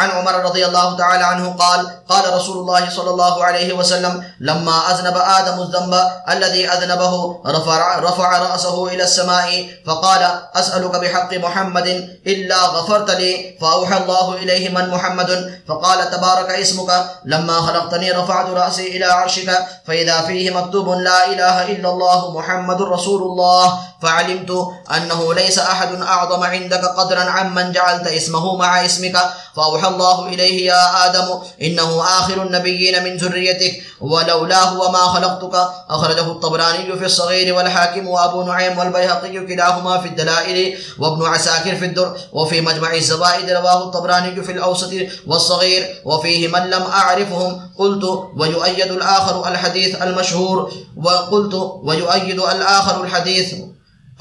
عن عمر رضي الله تعالى عنه قال قال رسول الله صلى الله عليه وسلم لما أذنب آدم الذنب الذي أذنبه رفع, رفع رأسه إلى السماء فقال أسألك بحق محمد إلا غفرت لي فأوحى الله إليه من محمد. فقال تبارك اسمك لما خلقتني رفعت رأسي إلى عرشك فإذا فيه مكتوب لا إله إلا الله محمد رسول الله. فعلمت أنه ليس أحد أعظم عندك قدرا عمن جعلت اسمه مع اسمك. فأوحى الله إليه يا آدم إنه آخر النبيين من ذريتك ولولاه وما خلقتك. أخرجه الطبراني في الصغير والحاكم وأبو نعيم والبيهقي كلاهما في الدلائل وابن عساكر في الدر وفي مجمع الزوائد رواه الطبراني في الأوسط والصغير وفيه من لم أعرفهم. قلت ويؤيد الآخر الحديث المشهور وقلت ويؤيد الآخر الحديث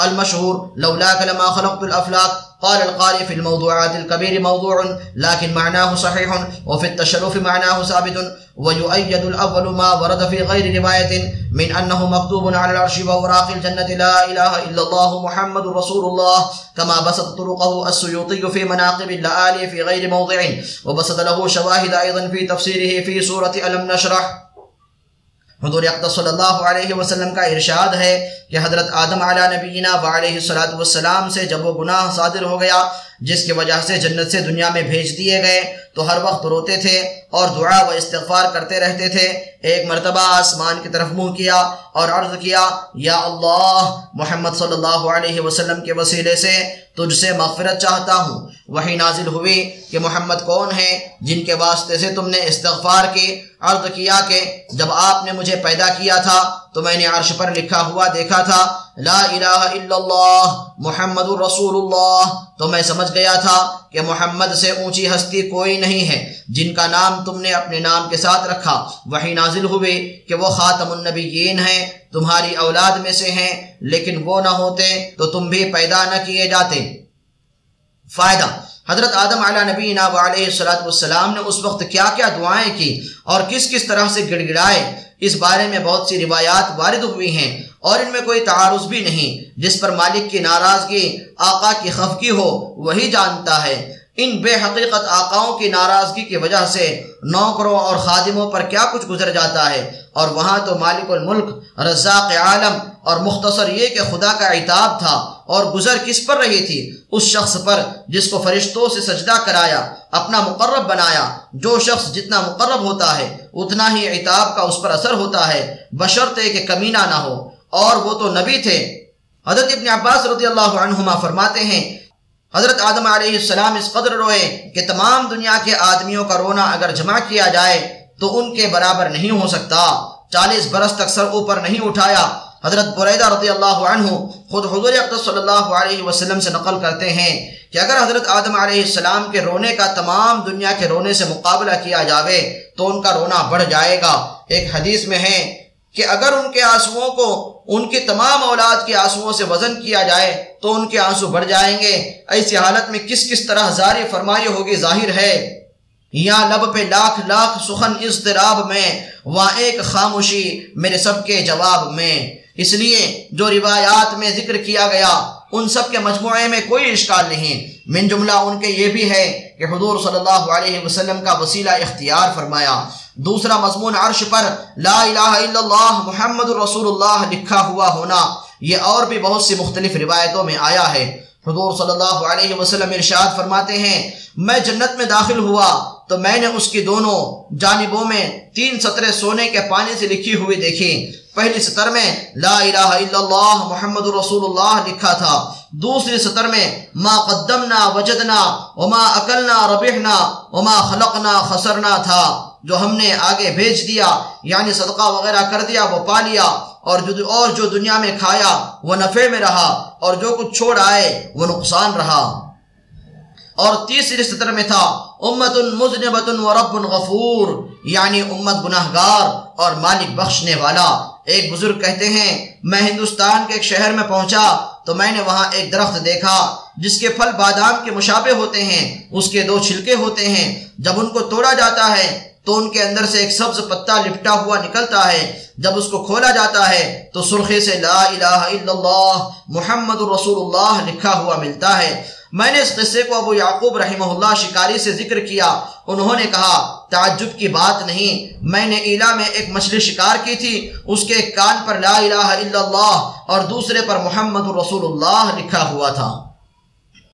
المشهور لولاك لما خلقت الأفلاك. قال القارئ في الموضوعات الكبير موضوع لكن معناه صحيح وفي التشرف معناه ثابت. ويؤيد الأول ما ورد في غير رواية من أنه مكتوب على العرش ووراق الجنة لا إله إلا الله محمد رسول الله. كما بسط طرقه السيوطي في مناقب اللآلي في غير موضع. وبسط له شواهد أيضا في تفسيره في سورة ألم نشرح. حضور اقدس صلی اللہ علیہ وسلم کا ارشاد ہے کہ حضرت آدم علیہ نبینا و علیہ والسلام سے جب وہ گناہ صادر ہو گیا، جس کی وجہ سے جنت سے دنیا میں بھیج دیے گئے، تو ہر وقت روتے تھے اور دعا و استغفار کرتے رہتے تھے۔ ایک مرتبہ آسمان کی طرف منہ کیا اور عرض کیا، یا اللہ، محمد صلی اللہ علیہ وسلم کے وسیلے سے تجھ سے مغفرت چاہتا ہوں۔ وہی نازل ہوئی کہ محمد کون ہیں جن کے واسطے سے تم نے استغفار کی عرض کیا کہ جب آپ نے مجھے پیدا کیا تھا تو میں نے عرش پر لکھا ہوا دیکھا تھا، لا الہ الا اللہ، محمد رسول اللہ۔ تو میں سمجھ گیا تھا کہ محمد سے اونچی ہستی کوئی نہیں ہے، جن کا نام تم نے اپنے نام کے ساتھ رکھا۔ وہی نازل ہوئے کہ وہ خاتم النبیین ہیں، تمہاری اولاد میں سے ہیں، لیکن وہ نہ ہوتے تو تم بھی پیدا نہ کیے جاتے۔ فائدہ۔ حضرت آدم علیہ نبی ناب علیہ السلام نے اس وقت کیا کیا دعائیں کی اور کس کس طرح سے گڑ گڑائے اس بارے میں بہت سی روایات وارد ہوئی ہیں اور ان میں کوئی تعارض بھی نہیں۔ جس پر مالک کی ناراضگی، آقا کی خفگی ہو، وہی جانتا ہے۔ ان بے حقیقت آقاؤں کی ناراضگی کی وجہ سے نوکروں اور خادموں پر کیا کچھ گزر جاتا ہے؟ اور وہاں تو مالک الملک، رزاق عالم اور مختصر یہ کہ خدا کا عتاب تھا اور گزر کس پر رہی تھی؟ اس شخص پر جس کو فرشتوں سے سجدہ کرایا، اپنا مقرب بنایا۔ جو شخص جتنا مقرب ہوتا ہے، اتنا ہی عتاب کا اس پر اثر ہوتا ہے۔ بشرطے کہ کمینہ نہ ہو۔ اور وہ تو نبی تھے۔ حضرت ابن عباس رضی اللہ عنہما فرماتے ہیں حضرت آدم علیہ السلام اس قدر روئے کہ تمام دنیا کے آدمیوں کا رونا اگر جمع کیا جائے تو ان کے برابر نہیں ہو سکتا۔ چالیس برس تک سر اوپر نہیں اٹھایا۔ حضرت بریدہ رضی اللہ عنہ خود حضور اقدس صلی اللہ علیہ وسلم سے نقل کرتے ہیں کہ اگر حضرت آدم علیہ السلام کے رونے کا تمام دنیا کے رونے سے مقابلہ کیا جاوے تو ان کا رونا بڑھ جائے گا۔ ایک حدیث میں ہے کہ اگر ان کے آنسوؤں کو ان کی تمام اولاد کے آنسوؤں سے وزن کیا جائے تو ان کے آنسو بڑھ جائیں گے۔ ایسی حالت میں کس کس طرح زاری فرمائی ہوگی ظاہر ہے۔ یہاں لب پہ لاکھ لاکھ سخن اضطراب میں، وہاں ایک خاموشی میرے سب کے جواب میں۔ اس لیے جو روایات میں ذکر کیا گیا، ان سب کے مجموعے میں کوئی اشکال نہیں۔ من جملہ ان کے یہ بھی ہے کہ حضور صلی اللہ علیہ وسلم کا وسیلہ اختیار فرمایا۔ دوسرا مضمون عرش پر لا الہ الا اللہ محمد رسول اللہ لکھا ہوا ہونا، یہ اور بھی بہت سی مختلف روایتوں میں آیا ہے۔ حضور صلی اللہ علیہ وسلم ارشاد فرماتے ہیں، میں جنت میں داخل ہوا تو میں نے اس کی دونوں جانبوں میں تین سطرے سونے کے پانی سے لکھی ہوئی دیکھی۔ پہلی سطر میں لا الہ الا اللہ محمد رسول اللہ لکھا تھا، دوسری سطر میں ما قدمنا وجدنا وما اکلنا ربحنا وما خلقنا خسرنا تھا۔ جو ہم نے آگے بھیج دیا یعنی صدقہ وغیرہ کر دیا، وہ پا لیا، اور جو اور جو دنیا میں کھایا، وہ نفع میں رہا، اور جو کچھ چھوڑ آئے، وہ نقصان رہا۔ اور تیسری سطر میں تھا امت مزنبت و رب غفور یعنی امت گناہ گار اور مالک بخشنے والا۔ ایک بزرگ کہتے ہیں، میں ہندوستان کے ایک شہر میں پہنچا، تو میں نے وہاں ایک درخت دیکھا، جس کے پھل بادام کے مشابہ ہوتے ہیں، اس کے دو چھلکے ہوتے ہیں۔ جب ان کو توڑا جاتا ہے تو ان کے اندر سے ایک سبز پتہ لپٹا ہوا نکلتا ہے۔ جب اس کو کھولا جاتا ہے تو سرخے سے لا الہ الا اللہ، محمد رسول اللہ لکھا ہوا ملتا ہے۔ میں نے اس قصے کو ابو یعقوب رحمہ اللہ شکاری سے ذکر کیا۔ انہوں نے کہا، تعجب کی بات نہیں، میں نے ایلا میں ایک مچھلی شکار کی تھی، اس کے ایک کان پر لا الہ الا اللہ اور دوسرے پر محمد رسول اللہ لکھا ہوا تھا۔